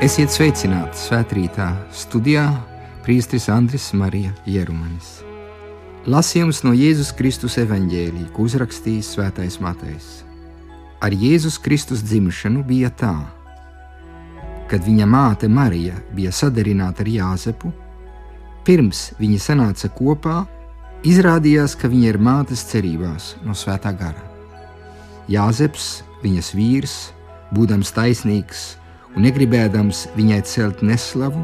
Esiet sveicināti svētkrītā studijā Priestris Andris Marija Jerumanis. Lasījums no Jēzus Kristus evaņģēlī, ko uzrakstījis Svētais Matejs. Ar Jēzus Kristus dzimšanu bija tā, kad viņa māte Marija bija sadarināta ar Jāzepu, pirms viņi sanāca kopā, izrādījās, ka viņa ir mātes cerībās no Svētā gara. Jāzeps, viņas vīrs, būdams taisnīgs, un negribēdams viņai celt neslavu,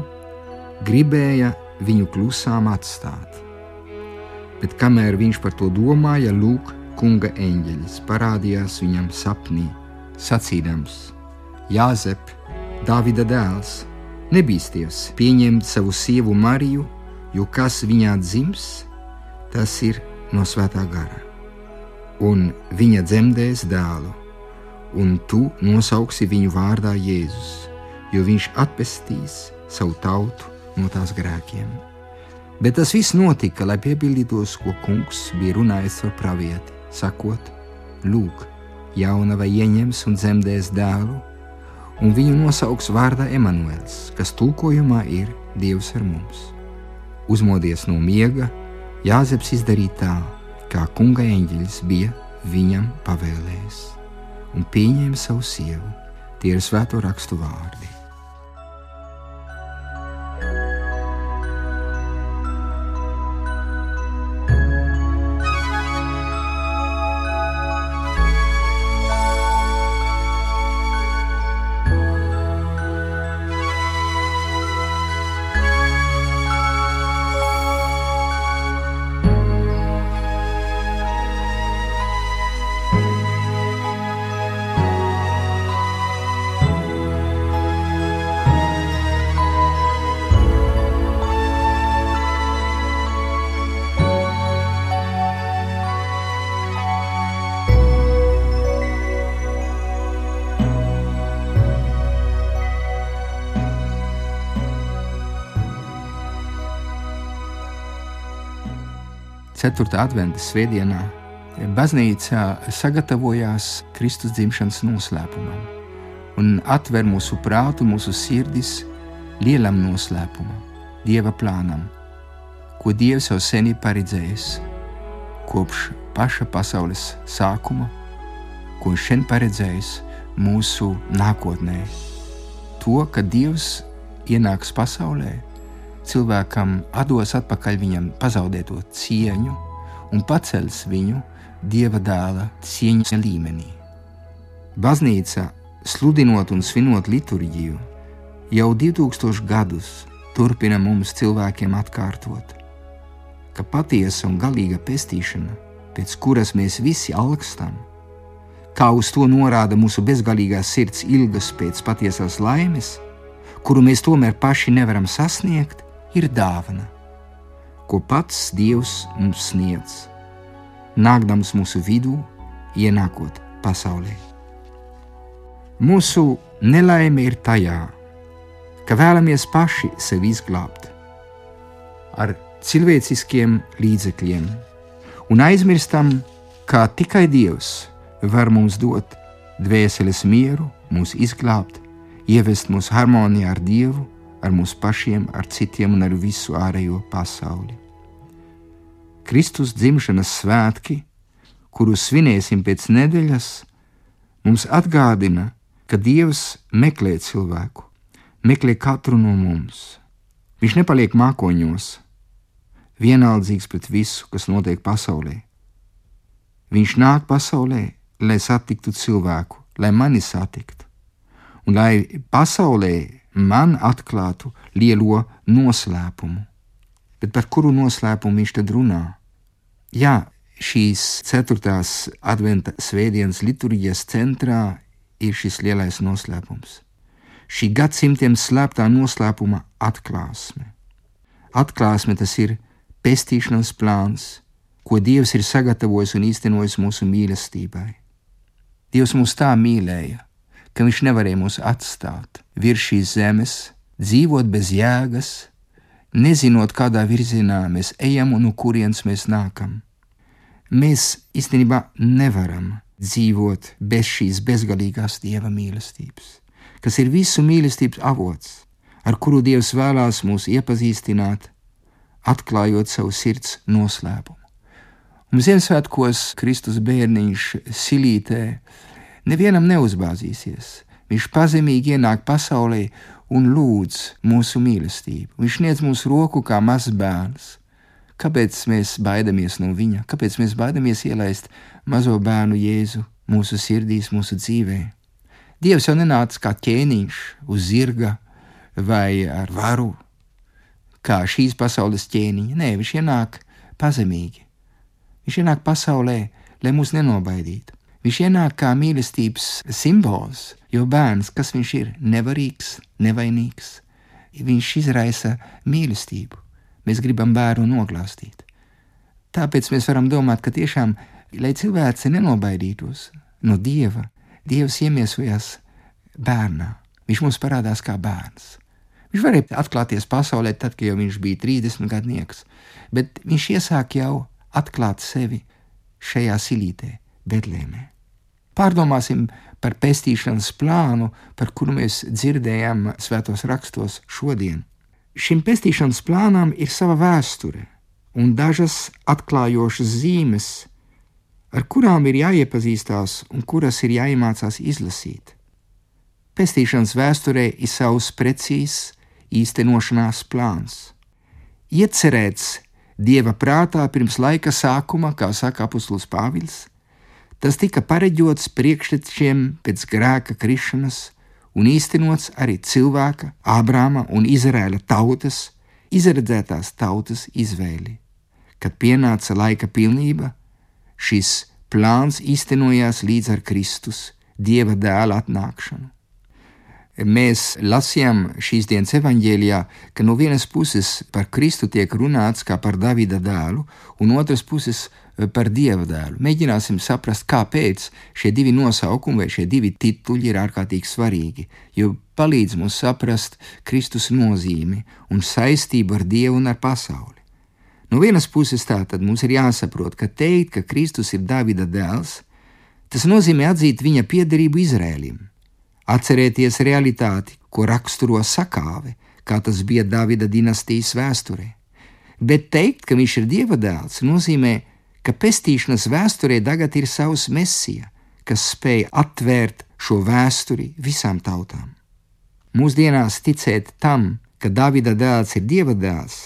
gribēja viņu klusām atstāt. Bet kamēr viņš par to domāja, lūk, kunga eņģelis parādījās viņam sapnī, sacīdams: Jāzep, Dāvida dēls, nebīsties pieņemt savu sievu Mariju, jo kas viņā dzims, tas ir no svētā gara, un viņa dzemdēs dēlu un tu nosauksi viņu vārdā Jēzus, jo viņš atpestīs savu tautu no tās grēkiem. Bet tas viss notika, lai piepildītos, ko kungs bija runājis ar pravieti, sakot: Lūk, jaunava ieņems un dzemdēs dēlu, un viņu nosauks vārdā Emanuēls, kas tulkojumā ir Dievs ar mums. Uzmodies no miega, Jāzeps izdarīja tā, kā kunga eņģelis bija viņam pavēlējis un pieņēma savu sievu. Tie ir svēto rakstu vārdi. Ceturtā adventa svētdienā baznīca sagatavojās Kristus dzimšanas noslēpumam un atver mūsu prātu, mūsu sirdis lielam noslēpumam, Dieva plānam, ko Dievs jau sen ir paredzējis kopš paša pasaules sākuma, ko Viņš šodien paredzējis mūsu nākotnē. To, ka Dievs ienāks pasaulē, cilvēkam dos atpakaļ viņam pazaudēto cieņu un paceļs viņu dieva dēla cieņas līmenī. Baznīca, sludinot un svinot liturģiju, jau 2000 gadus turpina mums cilvēkiem atkārtot, ka patiesa un galīga pestīšana, pēc kuras mēs visi alkstam, kā uz to norāda mūsu bezgalīgā sirds ilgas pēc patiesās laimes, kuru mēs tomēr paši nevaram sasniegt, ir dāvana, ko pats Dievs mums sniedz, nākdams mūsu vidū, ienākot pasaulē. Mūsu nelaime ir tajā, ka vēlamies paši sevi izglābt ar cilvēciskiem līdzekļiem un aizmirstam, ka tikai Dievs var mums dot dvēseles mieru, mūs izglābt, ievest mūsu harmonijā ar Dievu ar mums pašiem, ar citiem un ar visu ārējo pasauli. Kristus dzimšanas svētki, kurus svinēsim pēc nedēļas, mums atgādina, ka Dievs meklē cilvēku, meklē katru no mums. Viņš nepaliek mākoņos, vienaldzīgs pret visu, kas notiek pasaulē. Viņš nāk pasaulē, lai satiktu cilvēku, lai mani satiktu, un lai pasaulē man atklātu lielo noslēpumu. Bet par kuru noslēpumu viņš tad runā? Jā, šīs ceturtās adventa svētdienas liturģijas centrā ir šis lielais noslēpums. Šī gadsimtiem slēptā noslēpuma atklāsme. Atklāsme tas ir pestīšanas plāns, ko Dievs ir sagatavojis un īstenojis mūsu mīlestībai. Dievs mūs tā mīlēja, ka viņš nevarēja mūs atstāt virs šīs zemes, dzīvot bez jēgas, nezinot, kādā virzienā mēs ejam un no kurienes mēs nākam. Mēs īstenībā nevaram dzīvot bez šīs bezgalīgās dieva mīlestības. kas ir visu mīlestības avots, ar kuru Dievs vēlās mūs iepazīstināt, atklājot savu sirds noslēpumu. Un Ziemassvētkos Kristus bērniņš silītē nevienam neuzbāzīsies. Viņš pazemīgi ienāk pasaulē un lūdz mūsu mīlestību. Viņš sniedz mums roku kā mazs bērns. Kāpēc mēs baidamies no viņa? Kāpēc mēs baidamies ielaist mazo bērnu Jēzu mūsu sirdīs, mūsu dzīvē? Dievs jau nenāca kā ķēniņš uz zirga vai ar varu, kā šīs pasaules ķēniņa. Nē, viņš ienāk pazemīgi. Viņš ienāk pasaulē, lai mūs nenobaidītu. Viņš ienāk kā mīlestības simbols, jo bērns, kas viņš ir, nevarīgs, nevainīgs, viņš izraisa mīlestību. Mēs gribam bērnu noglāstīt. Tāpēc mēs varam domāt, ka tiešām, lai cilvēks nenobaidītos no dieva, dievs iemiesojās bērnā. Viņš mums parādās kā bērns. Viņš varēja atklāties pasaulē tad, kad viņš bija 30 gadnieks, bet viņš iesāk jau atklāt sevi šajā silītē, Betlēmē. Pārdomāsim par pestīšanas plānu, par kuru mēs dzirdējām svētos rakstos šodien. Šim pestīšanas plānam ir sava vēsture un dažas atklājošas zīmes, ar kurām ir jāiepazīstās un kuras ir jāiemācās izlasīt. Pestīšanas vēsturē ir savs precīzs īstenošanās plāns. Iecerēts Dieva prātā pirms laika sākuma, kā saka apustulis Pāvils, tas tika pareģots priekštečiem pēc grēka krišanas un īstenots arī cilvēka, Ābrāma un Izraēla tautas, izredzētās tautas izvēli. Kad pienāca laika pilnība, šis plāns īstenojās līdz ar Kristus, Dieva dēla atnākšanu. Mēs lasījām šīs dienas evanģēlijā, ka no vienas puses par Kristu tiek runāts kā par Davida dēlu, un otras puses par Dieva dēlu. Mēģināsim saprast, kāpēc šie divi nosaukumi vai šie divi tituļi ir ārkārtīgi svarīgi, jo palīdz mums saprast Kristus nozīmi un saistību ar Dievu un ar pasauli. No vienas puses tātad mums ir jāsaprot, ka teikt, ka Kristus ir Davida dēls, tas nozīmē atzīt viņa piederību Izrēlim Atcerieties realitāti, ko raksturo sakāve, kā tas bija Davida dinastijas vēsturē. Bet teikt, ka viņš ir dieva dēls, nozīmē, ka pestīšanas vēsturē tagad ir savs mesija, kas spēj atvērt šo vēsturi visām tautām. Mūsdienās ticēt tam, ka Davida dēls ir dieva dēls,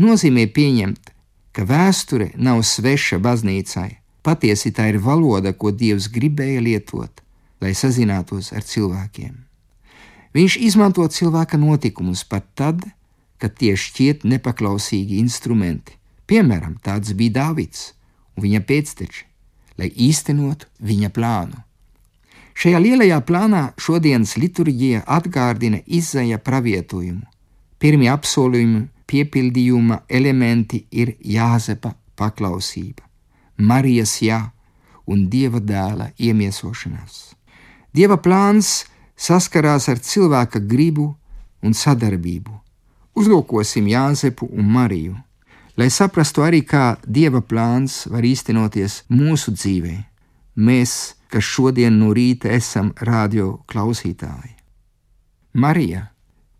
nozīmē pieņemt, ka vēsture nav sveša baznīcai. Patiesi tā ir valoda, ko Dievs gribēja lietot, lai sazinātos ar cilvēkiem. Viņš izmanto cilvēka notikumus pat tad, kad tie šķiet nepaklausīgi instrumenti. Piemēram, tāds bija Dāvids un viņa pēcteči, lai īstenotu viņa plānu. Šajā lielajā plānā šodienas liturģija atgādina izēja pravietojumu. Pirmie apsolījumi piepildījuma elementi ir Jāzepa paklausība, Marijas jā un Dieva dēla iemiesošanās. Dieva plāns saskarās ar cilvēka gribu un sadarbību. Uzlūkosim Jāzepu un Mariju, lai saprastu arī, kā Dieva plāns var īstenoties mūsu dzīvē. Mēs, kas šodien no rīta esam radio klausītāji. Marija,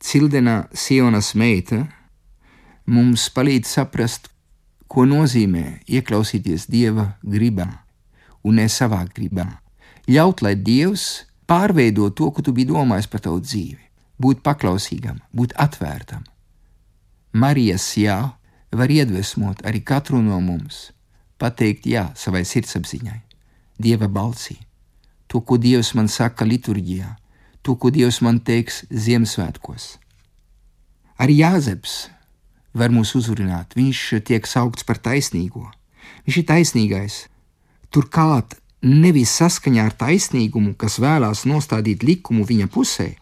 cildenā Sionas meita, mums palīdz saprast, ko nozīmē ieklausīties Dieva gribā un ne savā gribā ļaut, lai Dievs pārveido to, ko tu biji domājis par tavu dzīvi, būt paklausīgam, būt atvērtam. Marijas jā var iedvesmot arī katru no mums, pateikt jā savai sirdsapziņai, Dieva balsī, to, ko Dievs man saka liturģijā, to, ko Dievs man teiks Ziemassvētkos. Arī Jāzeps var mūs uzrunāt, viņš tiek saukts par taisnīgo. Viņš ir taisnīgais. Turklāt nevis saskaņā ar taisnīgumu, kas vēlās nostādīt likumu viņa pusē,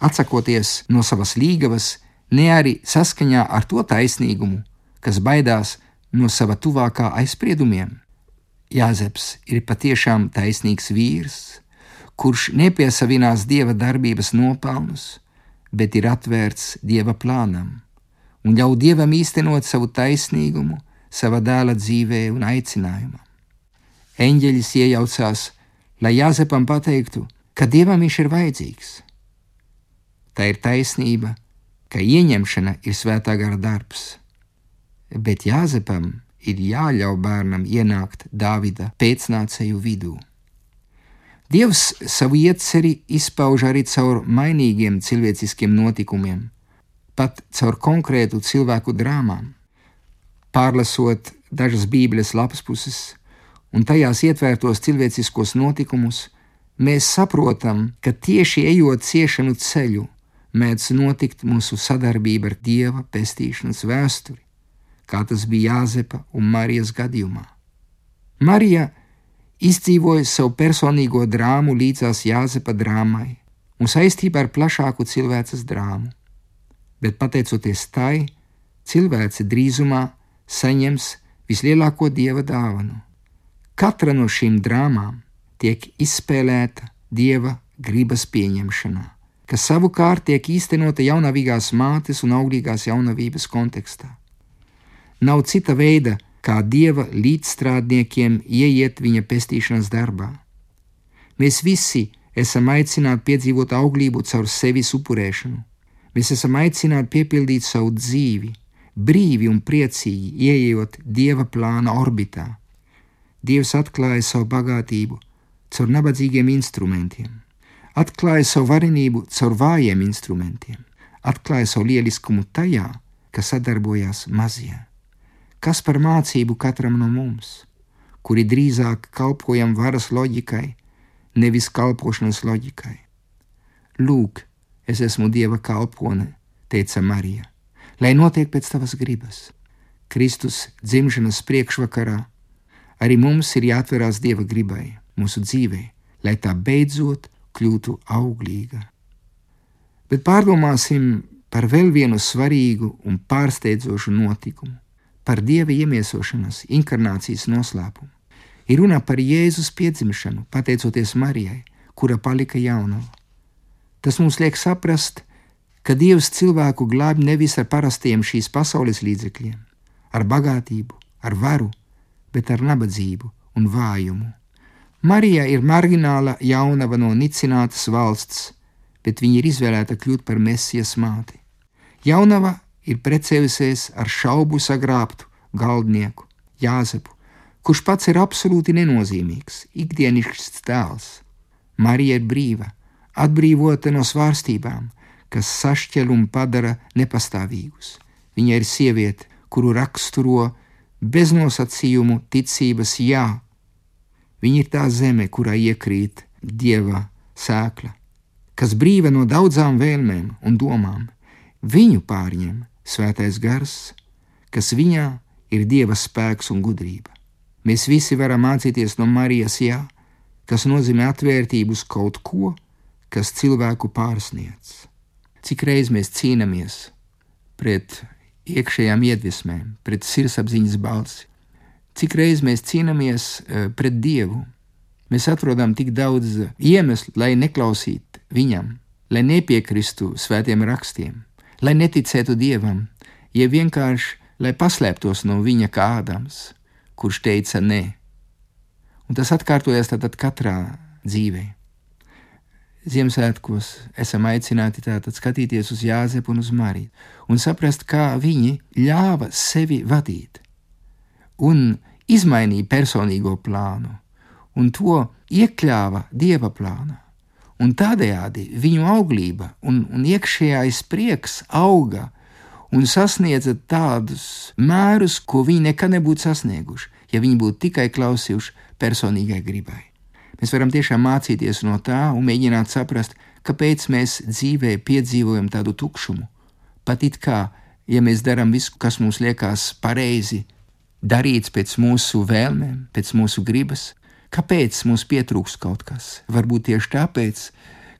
atsakoties no savas līgavas, ne arī saskaņā ar to taisnīgumu, kas baidās no sava tuvākā aizspriedumiem. Jāzeps ir patiešām taisnīgs vīrs, kurš nepiesavinās dieva darbības nopelnus, bet ir atvērts dieva plānam un ļauj dievam īstenot savu taisnīgumu savā dēla dzīvē un aicinājumā eņģeļus iejaucās, lai Jāzepam pateiktu, ka dievam viņš ir vajadzīgs. tā ir taisnība, ka ieņemšana ir svētā gara darbs. Bet Jāzepam ir jāļauj bērnam ienākt Dāvida pēcnācēju vidū. Dievs savu ieceri izpauž arī caur mainīgiem cilvēciskiem notikumiem, pat caur konkrētu cilvēku drāmām. Pārlasot dažas Bībeles lapas puses un tajās ietvērtos cilvēciskos notikumus, mēs saprotam, ka tieši ejot ciešanu ceļu, mēdz notikt mūsu sadarbība ar Dieva pestīšanas vēsturi, kā tas bija Jāzepa un Marijas gadījumā. Marija izdzīvoja savu personīgo drāmu līdzās Jāzepa drāmai un saistībā ar plašāku cilvēces drāmu, bet pateicoties tai, cilvēce drīzumā saņems vislielāko dieva dāvanu. Katra no šīm drāmām tiek izspēlēta dieva gribas pieņemšanā, kas savukārt tiek īstenota jaunavīgās mātes un auglīgās jaunavības kontekstā. Nav cita veida, kā dieva līdzstrādniekiem ieiet viņa pestīšanas darbā. Mēs visi esam aicināti piedzīvot auglību caur sevis upurēšanu. Mēs esam aicināti piepildīt savu dzīvi, brīvi un priecīgi ieejot dieva plāna orbitā. Dievs atklāja savu bagātību caur nabadzīgiem instrumentiem, atklāja savu varenību caur vājiem instrumentiem, atklāja savu lieliskumu tajā, kas sadarbojās mazie. Kas par mācību katram no mums, kuri drīzāk kalpojam varas loģikai, nevis kalpošanas loģikai? Lūk, es esmu Dieva kalpone, teica Marija lai notiek pēc tavas gribas. Kristus dzimšanas priekšvakarā arī mums ir jāatverās Dieva gribai, mūsu dzīvē, lai tā beidzot kļūtu auglīga. Bet pārdomāsim par vēl vienu svarīgu un pārsteidzošu notikumu, par Dieva iemiesošanas, inkarnācijas noslēpumu. Ir runa par Jēzus piedzimšanu, pateicoties Marijai, kura palika jaunava. Tas mums liek saprast, ka Dievs cilvēku glābj nevis ar parastiem šīs pasaules līdzekļiem, ar bagātību, ar varu, bet ar nabadzību un vājumu. Marija ir margināla jaunava no nicinātas valsts, bet viņa ir izvēlēta kļūt par mesijas māti. Jaunava ir precējusies ar šaubu sagrābtu galdnieku, Jāzepu, kurš pats ir absolūti nenozīmīgs, ikdienišķs tēls. Marija ir brīva, atbrīvota no svārstībām, kas sašķel un padara nepastāvīgus. Viņa ir sieviete, kuru raksturo beznosacījumu ticības jā. Viņa ir tā zeme, kurā iekrīt dieva sēkla, kas brīva no daudzām vēlmēm un domām. Viņu pārņem svētais gars, kas viņā ir dieva spēks un gudrība. Mēs visi varam mācīties no Marijas jā, kas nozīmē atvērtību uz kaut ko, kas cilvēku pārsniedz cik reizes mēs cīnāmies pret iekšējām iedvesmēm, pret sirdsapziņas balsi, cik reizes mēs cīnāmies e, pret Dievu. Mēs atrodam tik daudz iemeslu, lai neklausītu Viņam, lai nepiekristu svētiem rakstiem, lai neticētu Dievam, ja vienkārši lai paslēptos no Viņa kā Ādams, kurš teica nē. Un tas atkārtojas tātad katrā dzīvēm. Ziemassvētkos esam aicināti tātad skatīties uz Jāzepu un uz Mariju un saprast, kā viņi ļāva sevi vadīt un izmainīja personīgo plānu un to iekļāva dieva plānā. Un tādējādi viņu auglība un, un iekšējais prieks auga un sasniedza tādus mērus, ko viņi nekad nebūtu sasnieguši, ja viņi būtu tikai klausījuši personīgai gribai. Mēs varam tiešām mācīties no tā un mēģināt saprast, kāpēc mēs dzīvē piedzīvojam tādu tukšumu. Pat it kā, ja mēs darām visu, kas mums liekas pareizi, darīts pēc mūsu vēlmēm, pēc mūsu gribas, kāpēc mums pietrūks kaut kas? Varbūt tieši tāpēc,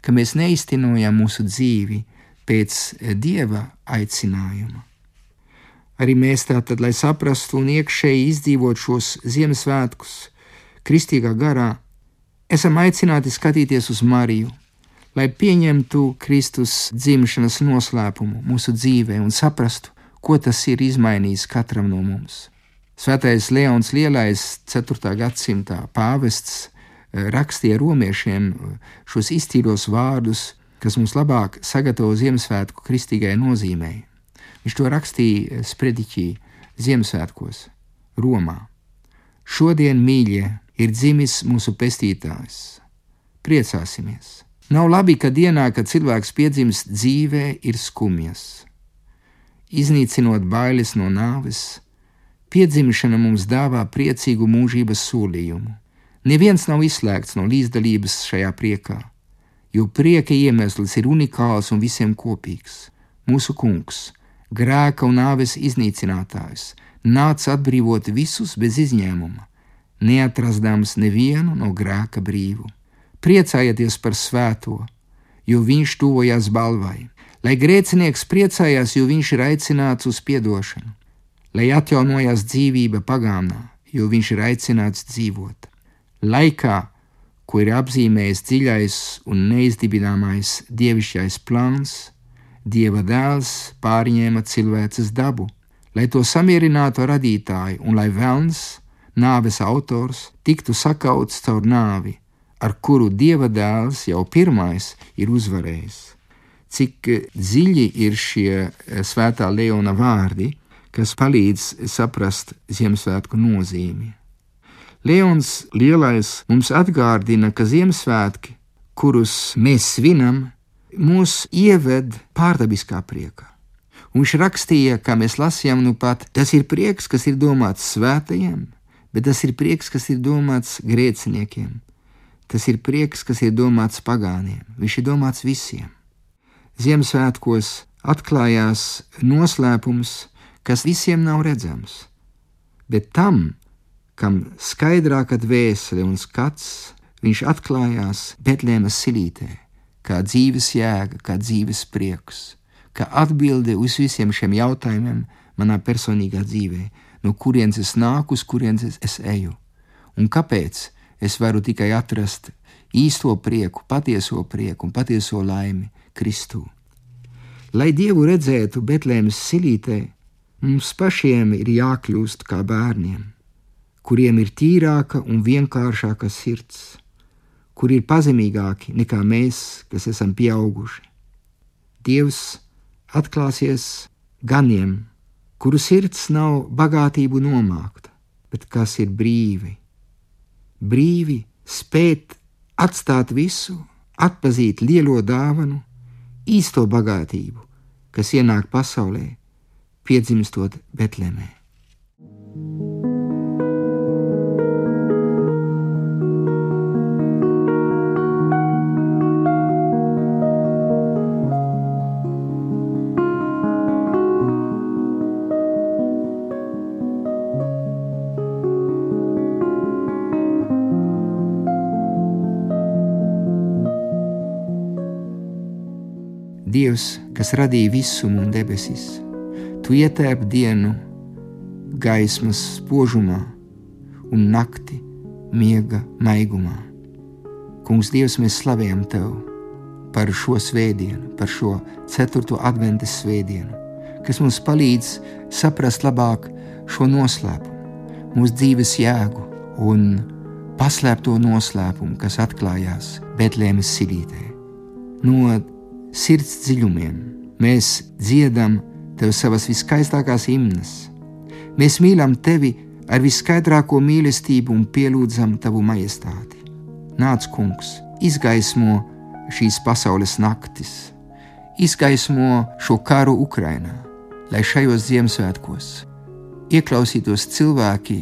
ka mēs neiztenojam mūsu dzīvi pēc dieva aicinājuma. Arī mēs tātad, lai saprastu un iekšēji izdzīvot šos Ziemassvētkus, kristīgā garā, esam aicināti skatīties uz Mariju, lai pieņemtu Kristus dzimšanas noslēpumu mūsu dzīvē un saprastu, ko tas ir izmainījis katram no mums. Svētais Leons Lielais, 4. gadsimta pāvests, eh, rakstīja romiešiem eh, šos izcīlos vārdus, kas mums labāk sagatavo Ziemassvētku kristīgajai nozīmei. Viņš to rakstīja sprediķī Ziemassvētkos, Romā. Šodien, mīļie, ir dzimis mūsu pestītājs. Priecāsimies! Nav labi, ka dienā, kad cilvēks piedzimst dzīvē, ir skumjas. Iznīcinot bailes no nāves, piedzimšana mums dāvā priecīgu mūžības solījumu. Neviens nav izslēgts no līdzdalības šajā priekā, jo prieka iemesls ir unikāls un visiem kopīgs. Mūsu kungs, grēka un nāves iznīcinātājs, nāca atbrīvot visus bez izņēmuma, neatrastams nevienu no grēka brīvu. Priecājieties par svēto, jo viņš tuvojās balvai, lai grēcinieks priecājās, jo viņš ir aicināts uz atdošanu, lai atjaunojās dzīvība pagānā, jo viņš ir aicināts dzīvot laikā, ko ir apzīmējis dziļais un neizdibināmais dievišķais plāns, Dieva dēls pārņēma cilvēces dabu, lai to samierinātu radītāju, un lai velns, nāves autors, tiktu sakauts caur nāvi, ar kuru Dieva dēls jau pirmais ir uzvarējis. Cik dziļi ir šie eh, svētā Leona vārdi, kas palīdz saprast Ziemassvētku nozīmi. Leons Lielais mums atgādina, ka Ziemassvētki, kurus mēs svinam, mūs ieved pārdabiskā priekā. Un viņš rakstīja, kā mēs lasījām, nu pat, tas ir prieks, kas ir domāts svētajiem, bet tas ir prieks, kas ir domāts grēciniekiem. Tas ir prieks, kas ir domāts pagāniem. Viņš ir domāts visiem. Ziemassvētkos atklājās noslēpums, kas visiem nav redzams, bet tam, kam skaidrāka dvēsele un skats, viņš atklājās Betlēmas silītē, kā dzīves jēga, kā dzīves prieks, kā atbilde uz visiem šiem jautājumiem manā personīgā dzīvē, no kurienes es nāku, uz kurienes es eju, un kāpēc es varu tikai atrast īsto prieku, patieso prieku un patieso laimi Kristū. Lai Dievu redzētu Betlēmas silītē, mums pašiem ir jākļūst kā bērniem kuriem ir tīrāka un vienkāršāka sirds, kur ir pazemīgāki nekā mēs, kas esam pieauguši. Dievs atklāsies ganiem, kuru sirds nav bagātību nomākta, bet kas ir brīvi. Brīvi spēt atstāt visu, atpazīt lielo dāvanu, īsto bagātību, kas ienāk pasaulē, piedzimstot Betlemē. Dievs, kas radīja visumu un debesis, tu ietēp dienu gaismas spožumā un nakti miega maigumā. Kungs, Dievs, mēs slavējam Tev par šo svētdienu, par šo ceturto adventas svētdienu, kas mums palīdz saprast labāk šo noslēpumu, mūsu dzīves jēgu un paslēpto noslēpumu, kas atklājās Betlēmes silītē. No sirds dziļumiem. Mēs dziedam tev savas viskaistākās himnas. Mēs mīlam tevi ar viskaidrāko mīlestību un pielūdzam tavu majestāti. Nāc, kungs, izgaismo šīs pasaules naktis, izgaismo šo karu Ukrainā, lai šajos Ziemassvētkos ieklausītos cilvēki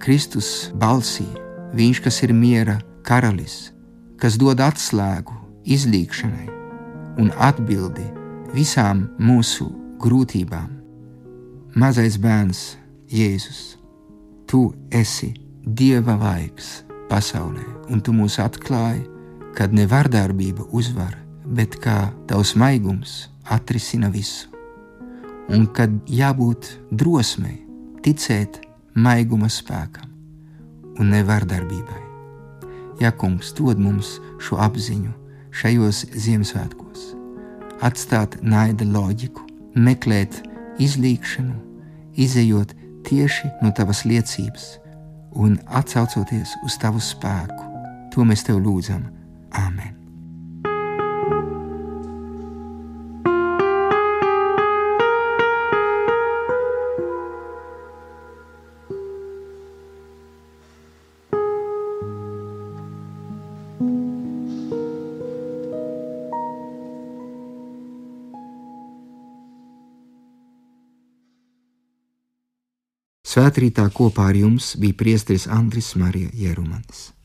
Kristus balsī, Viņš, kas ir miera karalis, kas dod atslēgu izlīkšanai un atbildi visām mūsu grūtībām. Mazais bērns, Jēzus, tu esi Dieva vaigs pasaulē, un tu mūs atklāji, kad ne vardarbība uzvar, bet kā tavs maigums atrisina visu. Un kad jābūt drosmei, ticēt maiguma spēkam un ne vardarbībai. Ja kungs dod mums šo apziņu šajos Ziemassvētkos, atstāt naida loģiku, meklēt izlīkšanu, izējot tieši no tavas liecības un atcaucoties uz tavu spēku. To mēs tev lūdzam. Āmen! Svētrītā kopā ar jums bija priesteris Andris Marija Jerumanis.